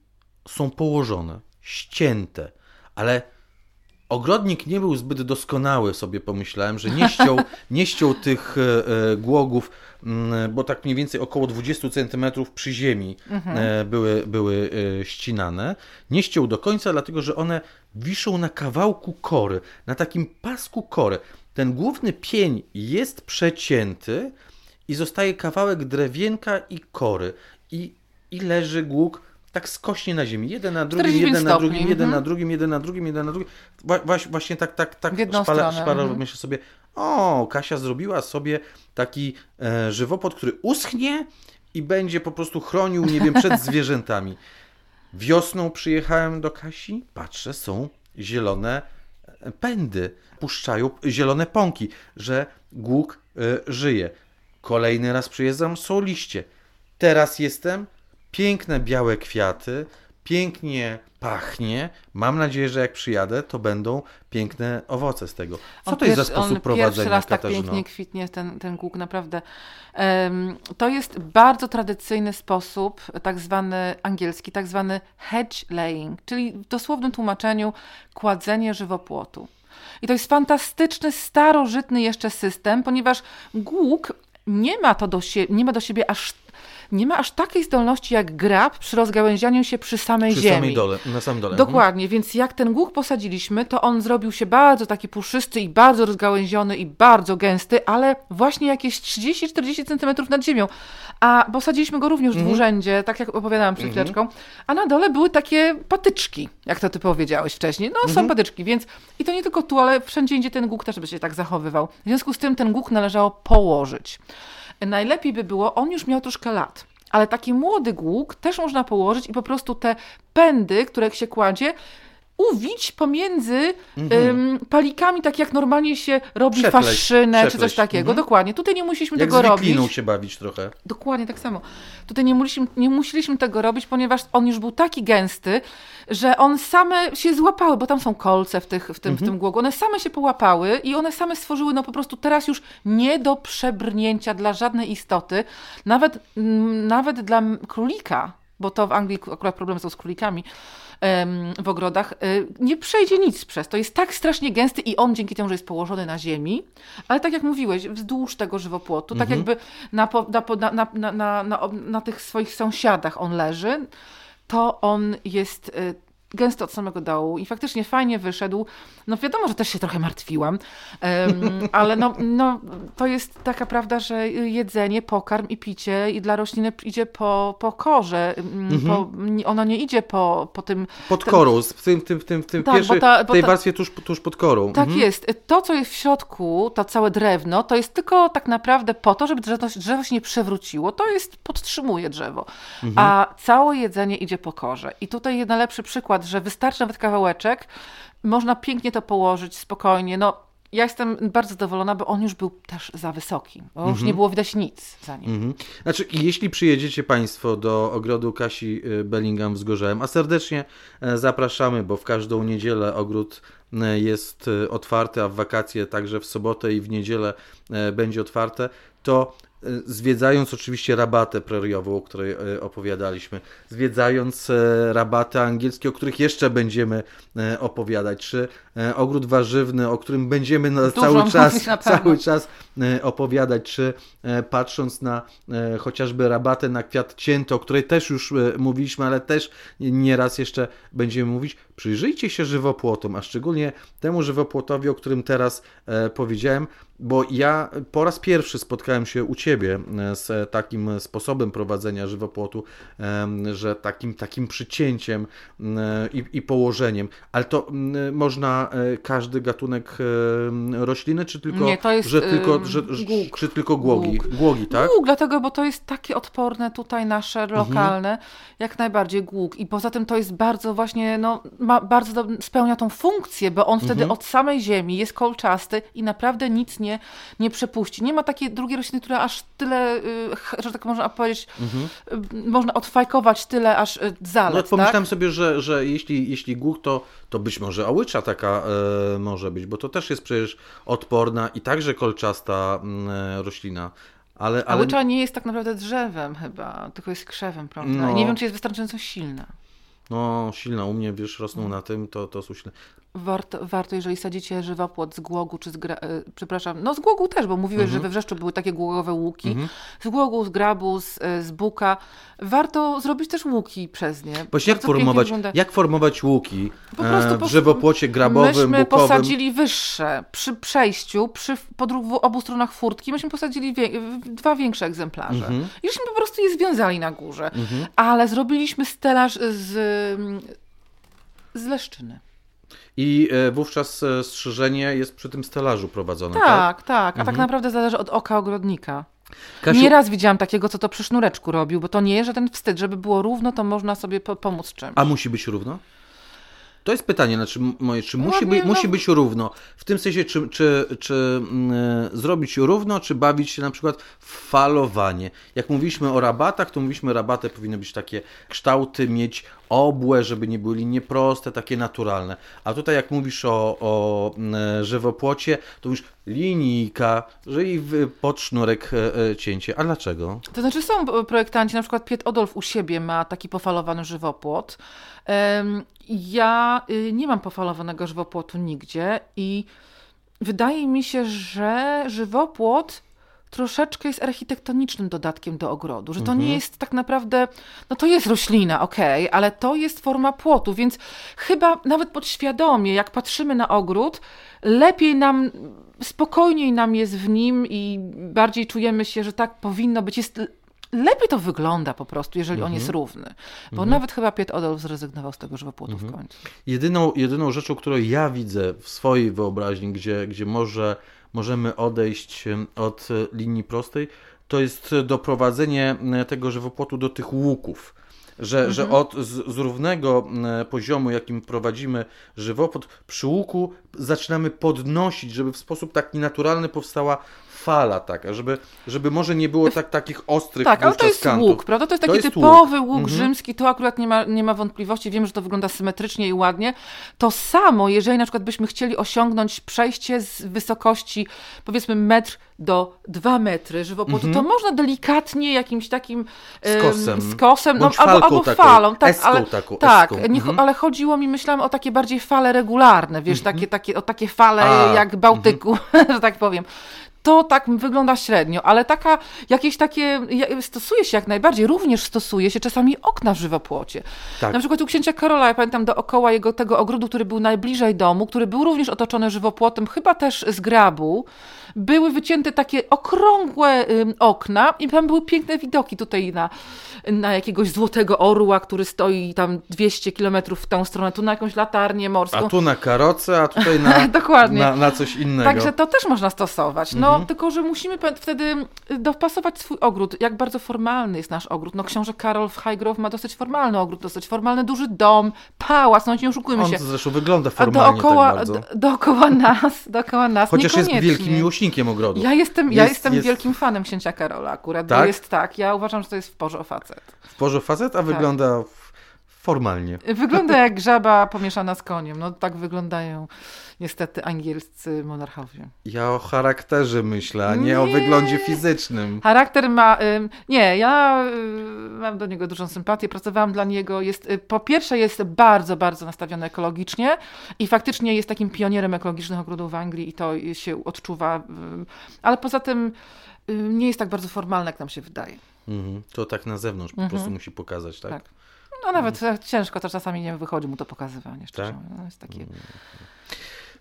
są położone, ścięte, ale ogrodnik nie był zbyt doskonały, sobie pomyślałem, że nie ściął, nie ściął tych e, e, głogów, mm, bo tak mniej więcej około 20 cm przy ziemi e, były, były ścinane. Nie ściął do końca, dlatego że one wiszą na kawałku kory, na takim pasku kory. Ten główny pień jest przecięty i zostaje kawałek drewienka i kory. I, i leży głuk tak skośnie na ziemi. Jeden na drugim, 45 jeden na drugim, jeden mhm. na drugim, jeden na drugim, jeden na drugim. Wła- Właśnie, tak, tak, tak szpala, szpala mhm. myślę sobie, o, Kasia zrobiła sobie taki e, żywopłot, który uschnie i będzie po prostu chronił, nie wiem, przed zwierzętami. Wiosną przyjechałem do Kasi, patrzę, są zielone e, pędy, puszczają zielone pąki, że głuk e, żyje. Kolejny raz przyjeżdżam, są liście. Teraz jestem, piękne białe kwiaty, pięknie pachnie. Mam nadzieję, że jak przyjadę, to będą piękne owoce z tego. Co On to jest za pierwszy- on sposób Pierwszy prowadzenia, raz tak Katarzyno? pięknie kwitnie ten, ten głuk, naprawdę. Em, to jest bardzo tradycyjny sposób, tak zwany angielski, tak zwany hedge laying, czyli w dosłownym tłumaczeniu kładzenie żywopłotu. I to jest fantastyczny, starożytny jeszcze system, ponieważ głuk nie ma, to do, sie- nie ma do siebie aż nie ma aż takiej zdolności jak grab przy rozgałęzianiu się przy samej Przy ziemi. samej dole, na samym dole. Mhm. Dokładnie, więc jak ten głuk posadziliśmy, to on zrobił się bardzo taki puszysty i bardzo rozgałęziony i bardzo gęsty, ale właśnie jakieś 30-40 cm nad ziemią. A posadziliśmy go również w dwurzędzie, tak jak opowiadałam przed chwileczką, a na dole były takie patyczki, jak to ty powiedziałeś wcześniej. No są patyczki, więc i to nie tylko tu, ale wszędzie indziej ten głuk też by się tak zachowywał. W związku z tym ten głuk należało położyć. Najlepiej by było, on już miał troszkę lat, ale taki młody głuk też można położyć i po prostu te pędy, które się kładzie, uwić pomiędzy ym, palikami, tak jak normalnie się robi Przepleść, faszynę czy coś takiego. Mhm. Dokładnie. Tutaj nie musieliśmy Jak tego robić. się bawić trochę. Dokładnie tak samo. Tutaj nie musieliśmy, nie musieliśmy tego robić, ponieważ on już był taki gęsty, że one same się złapały, bo tam są kolce w, tych, w, tym, w tym głogu. One same się połapały i one same stworzyły no po prostu teraz już nie do przebrnięcia dla żadnej istoty, nawet, mm, nawet dla królika, bo to w Anglii akurat problem są z królikami w ogrodach, y, nie przejdzie nic przez to. Jest tak strasznie gęsty i on dzięki temu, że jest położony na ziemi, ale tak jak mówiłeś, wzdłuż tego żywopłotu, tak jakby na, po- na, po- na, na, na, na, na, na tych swoich sąsiadach on leży, to on jest y, gęsto od samego dołu i faktycznie fajnie wyszedł. No wiadomo, że też się trochę martwiłam, em, ale no, no, to jest taka prawda, że jedzenie, pokarm i picie i dla rośliny idzie po, po korze. mm, Po, nie- ono nie idzie po, po tym Pod korą, w tym, tym, tym, tym Tak, bo ta- bo tej ta- warstwie tuż, tuż pod korą. Tak Mhm. jest. To, co jest w środku, to całe drewno, to jest tylko tak naprawdę po to, żeby drzewo, drzewo się nie przewróciło. To jest, podtrzymuje drzewo. A całe jedzenie idzie po korze. I tutaj najlepszy przykład, że wystarczy nawet kawałeczek, można pięknie to położyć spokojnie. No, ja jestem bardzo zadowolona, bo on już był też za wysoki. Bo już nie było widać nic za nim. Mhm. Znaczy, jeśli przyjedziecie Państwo do ogrodu Kasi y, Bellingham w Zgorzałem, a serdecznie e, zapraszamy, bo w każdą niedzielę ogród e, jest e, otwarty, a w wakacje także w sobotę i w niedzielę będzie otwarte, to zwiedzając oczywiście rabatę preriową, o której e, opowiadaliśmy, zwiedzając e, rabaty angielskie, o których jeszcze będziemy e, opowiadać, czy e, ogród warzywny, o którym będziemy na Dużo cały czas, na cały czas e, opowiadać, czy e, patrząc na e, chociażby rabatę na kwiat cięty, o której też już e, mówiliśmy, ale też nieraz jeszcze będziemy mówić, przyjrzyjcie się żywopłotom, a szczególnie temu żywopłotowi, o którym teraz e, powiedziałem, bo ja po raz pierwszy spotkałem się u Ciebie e, z takim sposobem prowadzenia żywopłotu, że takim, takim przycięciem m, i, i położeniem, ale to można e, każdy gatunek e, rośliny, czy tylko, Nie, to jest, że tylko, że, głuk. czy tylko głogi, Głuk. głogi tak? Głuk, dlatego, bo to jest takie odporne tutaj nasze lokalne, jak najbardziej głuk. I poza tym to jest bardzo właśnie, no, ma, bardzo do, spełnia tą funkcję, bo on wtedy od samej ziemi jest kolczasty i naprawdę nic nie, nie przepuści. Nie ma takiej drugiej rośliny, która aż tyle, y, że tak można powiedzieć, y, można odfajkować tyle aż y, zalet, No, tak? pomyślałem sobie, że, że jeśli, jeśli głuk, to, to być może ałycza taka e, może być, bo to też jest przecież odporna i także kolczasta mm, e, roślina. Ale, ale łycza nie jest tak naprawdę drzewem chyba, tylko jest krzewem, prawda? No. Nie wiem, czy jest wystarczająco silna. No, silna u mnie, wiesz, rosną na tym, to, to są silne. Warto, warto, jeżeli sadzicie żywopłot z głogu, czy z gra... e, przepraszam, no z głogu też, bo mówiłeś, że we Wrzeszczu były takie głogowe łuki. Z głogu, z grabu, z, e, z buka. Warto zrobić też łuki przez nie. Właśnie jak formować, jak formować łuki Po prostu e, w żywopłocie grabowym, Myśmy bukowym? posadzili wyższe. Przy przejściu, przy, po obu stronach furtki, myśmy posadzili wie, dwa większe egzemplarze. Mhm. I żeśmy po prostu je związali na górze. Ale zrobiliśmy stelaż z, z leszczyny. I e, wówczas e, strzyżenie jest przy tym stelażu prowadzone, tak? Tak, tak. A Mhm. tak naprawdę zależy od oka ogrodnika. Kasiu, Nieraz widziałam takiego, co to przy sznureczku robił, bo to nie jest żaden wstyd. Żeby było równo, to można sobie po pomóc czymś. A musi być równo? To jest pytanie, znaczy moje, czy musi, być, no. musi być równo? W tym sensie, czy, czy, czy e, zrobić równo, czy bawić się na przykład w falowanie? Jak mówiliśmy o rabatach, to mówiliśmy, rabaty powinny być takie kształty, mieć obłe, żeby nie były linie proste, takie naturalne. A tutaj jak mówisz o, o mm, żywopłocie, to już linijka, że i pod sznurek e, e, cięcie. A dlaczego? To znaczy są e, projektanci, na przykład Piet Odolf u siebie ma taki pofalowany żywopłot. Ja y, nie mam pofalowanego żywopłotu nigdzie i wydaje mi się, że żywopłot troszeczkę jest architektonicznym dodatkiem do ogrodu, że to nie jest tak naprawdę, no to jest roślina, okej, ale to jest forma płotu, więc chyba nawet podświadomie, jak patrzymy na ogród, lepiej nam, spokojniej nam jest w nim i bardziej czujemy się, że tak powinno być. Jest, lepiej to wygląda po prostu, jeżeli on jest równy. Bo nawet chyba Piet Odolf zrezygnował z tego żywopłotu w końcu. Jedyną, jedyną rzeczą, którą ja widzę w swojej wyobraźni, gdzie, gdzie może, możemy odejść od e, linii prostej, to jest doprowadzenie e, tego żywopłotu do tych łuków. Że, że od z, z równego e, poziomu, jakim prowadzimy żywopłot, przy łuku zaczynamy podnosić, żeby w sposób taki naturalny powstała fala taka, żeby, żeby może nie było tak, takich ostrych Tak, ale to jest kantów. łuk, prawda? To jest To taki jest typowy łuk. łuk, Mhm. rzymski, to akurat nie ma, nie ma wątpliwości, wiem, że to wygląda symetrycznie i ładnie. To samo, jeżeli na przykład byśmy chcieli osiągnąć przejście z wysokości powiedzmy metr do dwa metry żywopłotu, to można delikatnie jakimś takim em, Skosem. skosem no, albo, albo taką, falą. Tak, ale, taką, tak nie, Mhm. ale chodziło mi, myślałam o takie bardziej fale regularne, wiesz, takie, takie, o takie fale A, jak Bałtyku, że tak powiem to tak wygląda średnio, ale taka, jakieś takie, stosuje się jak najbardziej, również stosuje się czasami okna w żywopłocie. Tak. Na przykład u księcia Karola, ja pamiętam dookoła jego tego ogrodu, który był najbliżej domu, który był również otoczony żywopłotem, chyba też z grabu, były wycięte takie okrągłe okna i tam były piękne widoki tutaj na, na jakiegoś złotego orła, który stoi tam 200 kilometrów w tą stronę, tu na jakąś latarnię morską. A tu na karocę, a tutaj na, Dokładnie. na, na coś innego. Także to też można stosować. No, Mhm. tylko że musimy wtedy dopasować swój ogród. Jak bardzo formalny jest nasz ogród. No, książę Karol w Highgrove ma dosyć formalny ogród, dosyć formalny, duży dom, pałac, no nie oszukujmy On się. zresztą wygląda A formalnie dookoła, tak do, dookoła nas, dookoła nas Chociaż jest wielkim miłośnikiem ogrodu. Ja jestem, ja Jest- jestem jest- wielkim fanem księcia Karola akurat, Tak? jest tak, ja uważam, że to jest w porze facet. W porze facet, Tak. a wygląda w- formalnie. Wygląda jak żaba pomieszana z koniem. No tak wyglądają niestety angielscy monarchowie. Ja o charakterze myślę, a nie, o Nie. wyglądzie fizycznym. Charakter ma. ym, Nie, ja y, mam do niego dużą sympatię. Pracowałam dla niego. Jest, y, po pierwsze, jest bardzo, bardzo nastawiony ekologicznie i faktycznie jest takim pionierem ekologicznych ogrodów w Anglii i to się odczuwa. ym, Ale poza tym nie jest tak bardzo formalny, jak nam się wydaje. Mhm. To tak na zewnątrz po prostu musi pokazać, tak? Tak. No nawet e, ciężko to czasami nie wychodzi mu to pokazywanie, szczerze Tak? No, jest takie...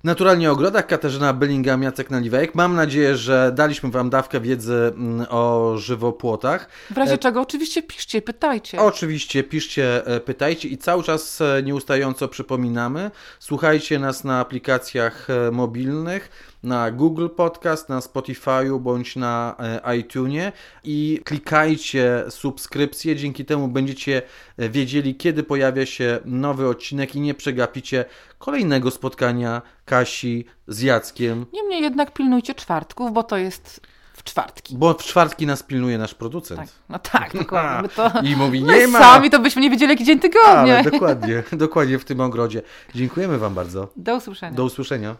Naturalnie o ogrodach Katarzyna Bellingham, Jacek Naliwajek. Mam nadzieję, że daliśmy Wam dawkę wiedzy mm, o żywopłotach. W razie czego oczywiście piszcie, pytajcie. Oczywiście piszcie, e, pytajcie i cały czas e, nieustająco przypominamy. Słuchajcie nas na aplikacjach e, mobilnych, na Google Podcast, na Spotify'u bądź na e, iTunie i klikajcie subskrypcję. Dzięki temu będziecie e, wiedzieli, kiedy pojawia się nowy odcinek i nie przegapicie kolejnego spotkania Kasi z Jackiem, Niemniej jednak pilnujcie czwartków, bo to jest w czwartki. bo w czwartki nas pilnuje nasz producent. Tak. No tak, dokładnie. My to... I mówi, My nie ma! sami to byśmy nie wiedzieli, jaki dzień tygodnia. Ale dokładnie, dokładnie w tym ogrodzie. Dziękujemy Wam bardzo. Do usłyszenia. Do usłyszenia.